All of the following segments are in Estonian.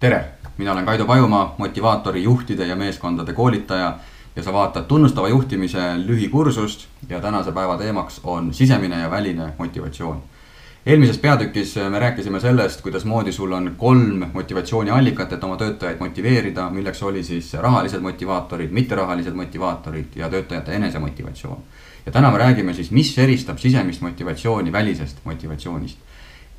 tere, mina olen Kaido Pajumaa, motivaatori juhtide ja meeskondade koolitaja ja sa vaatad tunnustava juhtimise lühikursust ja tänase päeva teemaks on sisemine ja väline motivatsioon. eelmises peatükis me rääkisime sellest, kuidasmoodi sul on kolm motivatsiooniallikat, et oma töötajaid motiveerida, milleks oli siis rahalised motivaatorid, mitterahalised motivaatorid ja töötajate enesemotivatsioon. ja täna me räägime siis, mis eristab sisemist motivatsiooni välisest motivatsioonist.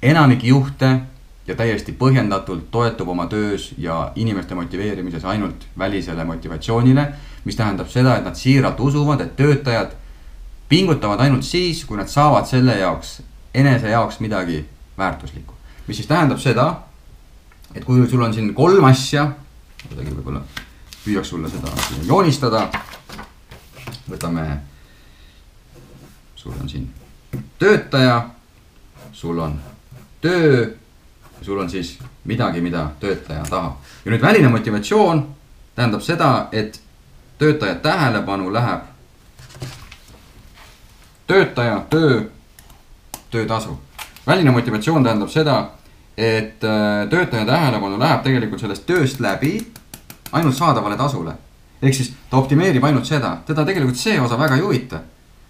enamik juhte ja täiesti põhjendatult toetub oma töös ja inimeste motiveerimises ainult välisele motivatsioonile. mis tähendab seda, et nad siiralt usuvad, et töötajad pingutavad ainult siis, kui nad saavad selle jaoks, enese jaoks midagi väärtuslikku. mis siis tähendab seda, et kui sul on siin kolm asja, kuidagi võib-olla püüaks sulle seda joonistada. võtame, sul on siin töötaja, sul on töö sul on siis midagi, mida töötaja tahab. ja nüüd väline motivatsioon tähendab seda, et töötaja tähelepanu läheb töötaja, töö, töötasu. väline motivatsioon tähendab seda, et äh, töötaja tähelepanu läheb tegelikult sellest tööst läbi ainult saadavale tasule. ehk siis ta optimeerib ainult seda, teda tegelikult see osa väga ei huvita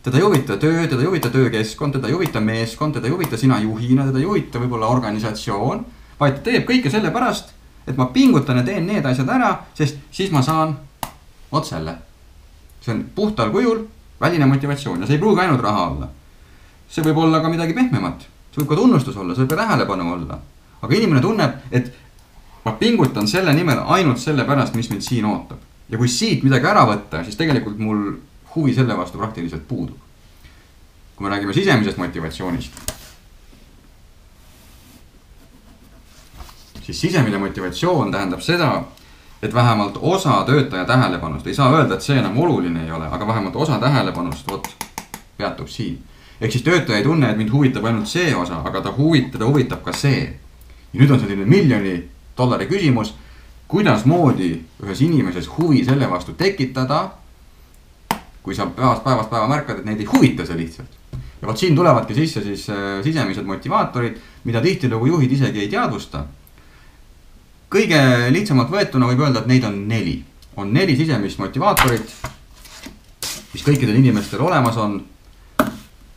teda ei huvita töö, teda ei huvita töökeskkond, teda ei huvita meeskond, teda ei huvita sina juhina, teda ei huvita võib-olla organisatsioon. vaid ta teeb kõike sellepärast, et ma pingutan ja teen need asjad ära, sest siis ma saan vot selle. see on puhtal kujul väline motivatsioon ja see ei pruugi ainult raha olla. see võib olla ka midagi pehmemat, see võib ka tunnustus olla, see võib ka tähelepanu olla. aga inimene tunneb, et ma pingutan selle nimel ainult sellepärast, mis mind siin ootab. ja kui siit midagi ära võtta, siis tegelikult mul huvi selle vastu praktiliselt puudub. kui me räägime sisemisest motivatsioonist. siis sisemine motivatsioon tähendab seda, et vähemalt osa töötaja tähelepanust, ei saa öelda, et see enam oluline ei ole, aga vähemalt osa tähelepanust, vot, peatub siin. ehk siis töötaja ei tunne, et mind huvitab ainult see osa, aga ta huvit-, teda huvitab ka see. ja nüüd on selline miljoni dollari küsimus, kuidasmoodi ühes inimeses huvi selle vastu tekitada kui sa päevast päevast päeva märkad, et neid ei huvita see lihtsalt. ja vot siin tulevadki sisse siis äh, sisemised motivaatorid, mida tihtilugu juhid isegi ei teadvusta. kõige lihtsamalt võetuna võib öelda, et neid on neli, on neli sisemist motivaatorit, mis kõikidel inimestel olemas on.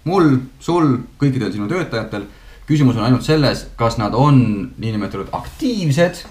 mul, sul, kõikidel sinu töötajatel. küsimus on ainult selles, kas nad on niinimetatud aktiivsed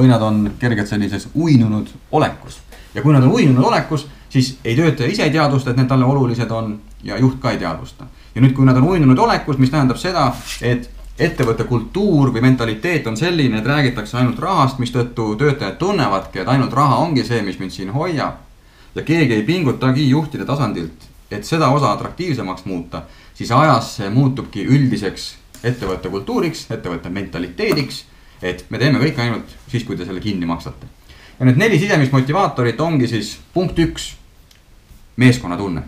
või nad on kergelt sellises uinunud olekus. ja kui nad on uinunud olekus siis ei töötaja ise ei teadvusta, et need talle olulised on ja juht ka ei teadvusta. ja nüüd, kui nad on uinunud olekus, mis tähendab seda, et ettevõtte kultuur või mentaliteet on selline, et räägitakse ainult rahast, mistõttu töötajad tunnevadki, et ainult raha ongi see, mis mind siin hoiab. ja keegi ei pingutagi juhtide tasandilt, et seda osa atraktiivsemaks muuta, siis ajas see muutubki üldiseks ettevõtte kultuuriks, ettevõtte mentaliteediks. Et me teeme kõike ainult siis, kui te selle kinni maksate. ja need neli sisemist motivaatorit ongi siis punkt üks meeskonnatunne.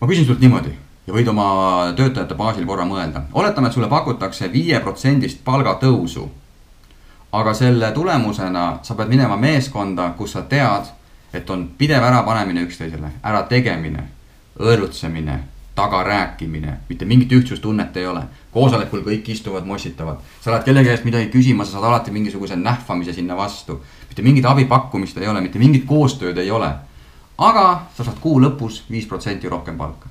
ma küsin sult niimoodi ja võid oma töötajate baasil korra mõelda, oletame, et sulle pakutakse viieprotsendist palgatõusu. aga selle tulemusena sa pead minema meeskonda, kus sa tead, et on pidev ärapanemine üksteisele, ärategemine, õõrutsemine, tagarääkimine, mitte mingit ühtsustunnet ei ole. koosolekul kõik istuvad, mossitavad, sa lähed kellegi käest midagi küsima, sa saad alati mingisuguse nähvamise sinna vastu. mitte mingit abi pakkumist ei ole, mitte mingit koostööd ei ole aga sa saad kuu lõpus viis protsenti rohkem palka.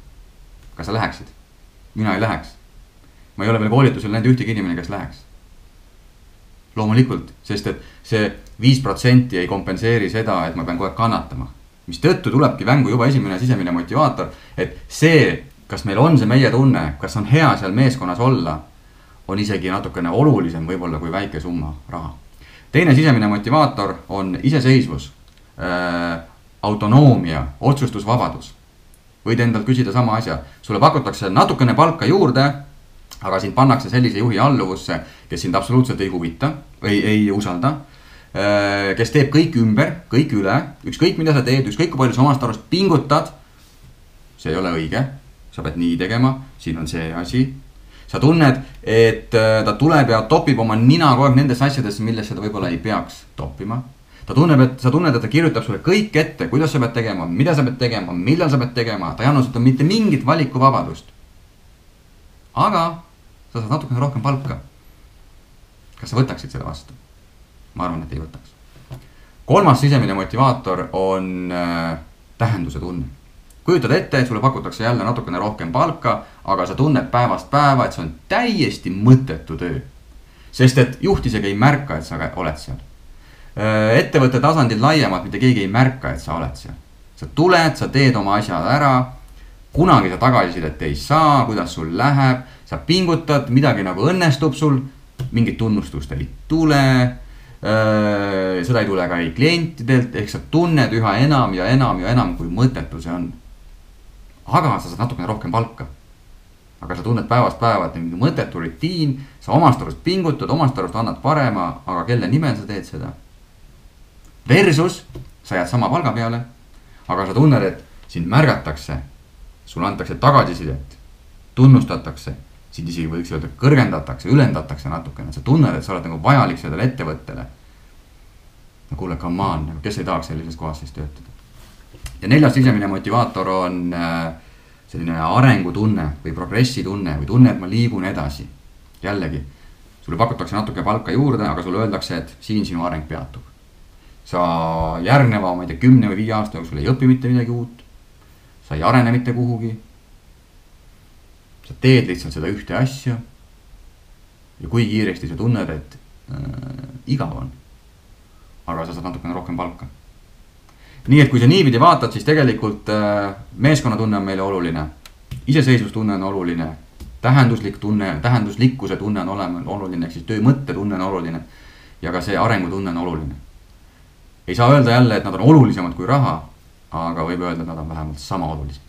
kas sa läheksid? mina ei läheks. ma ei ole veel koolitusel näinud ühtegi inimene, kes läheks. loomulikult, sest et see viis protsenti ei kompenseeri seda, et ma pean kogu aeg kannatama. mistõttu tulebki mängu juba esimene sisemine motivaator, et see, kas meil on see meie tunne, kas on hea seal meeskonnas olla, on isegi natukene olulisem võib-olla kui väike summa raha. teine sisemine motivaator on iseseisvus äh, autonoomia, otsustusvabadus. võid endalt küsida sama asja, sulle pakutakse natukene palka juurde, aga sind pannakse sellise juhi alluvusse, kes sind absoluutselt ei huvita või ei usalda. Äh, kes teeb kõik ümber, kõik üle, ükskõik mida sa teed, ükskõik kui palju sa omast arust pingutad. see ei ole õige, sa pead nii tegema, siin on see asi sa tunned, et äh, ta tuleb ja topib oma nina kogu aeg nendesse asjadesse, millesse ta võib-olla ei peaks toppima ta tunneb, et sa tunned, et ta kirjutab sulle kõik ette, kuidas sa pead tegema, mida sa pead tegema, millal sa pead tegema, ta ei anna sulle mitte mingit valikuvabadust. aga sa saad natukene rohkem palka. kas sa võtaksid selle vastu? ma arvan, et ei võtaks. kolmas sisemine motivaator on äh, tähenduse tunne. Kujutad ette, et sulle pakutakse jälle natukene rohkem palka, aga sa tunned päevast päeva, et see on täiesti mõttetu töö. sest et juht isegi ei märka, et sa oled seal. Ettevõtte tasandil laiemalt mitte keegi ei märka, et sa oled seal. sa tuled, sa teed oma asjad ära kunagi sa tagasisidet ei saa, kuidas sul läheb, sa pingutad, midagi nagu õnnestub sul, mingit tunnustust ei tule. seda ei tule ka ei klientidelt, ehk sa tunned üha enam ja enam ja enam, kui mõttetu see on. Aga sa saad natukene rohkem palka. aga sa tunned päevast päeva, et mingi mõttetu rutiin, sa omast arust pingutad, omast arust annad parema, aga kelle nimel sa teed seda? Versus sa jääd sama palga peale, aga sa tunned, et sind märgatakse sulle antakse tagasisidet, tunnustatakse, sind isegi võiks öelda, kõrgendatakse, ülendatakse natukene, sa tunned, et sa oled nagu vajalik sellele ettevõttele. no kuule, come on, nagu kes ei tahaks sellises kohas siis töötada. Ja neljas sisemine motivaator on äh, selline arengutunne või progressitunne või tunne, et ma liigun edasi. jällegi, sulle pakutakse natuke palka juurde, aga sulle öeldakse, et siin sinu areng peatub. sa järgneva, ma ei tea, kümne või viie aasta jooksul ei õpi mitte midagi uut sa ei arene mitte kuhugi. sa teed lihtsalt seda ühte asja. ja kui kiiresti sa tunned, et äh, igav on. aga sa saad natukene rohkem palka. Nii et kui sa niipidi vaatad, siis tegelikult äh, meeskonnatunne on meile oluline. iseseisvustunne on oluline. tähenduslik tunne, tähenduslikkuse tunne on olema, oluline, ehk siis töö mõttetunne on oluline. ja ka see arengutunne on oluline. ei saa öelda jälle, et nad on olulisemad kui raha aga võib öelda, et nad on vähemalt sama olulised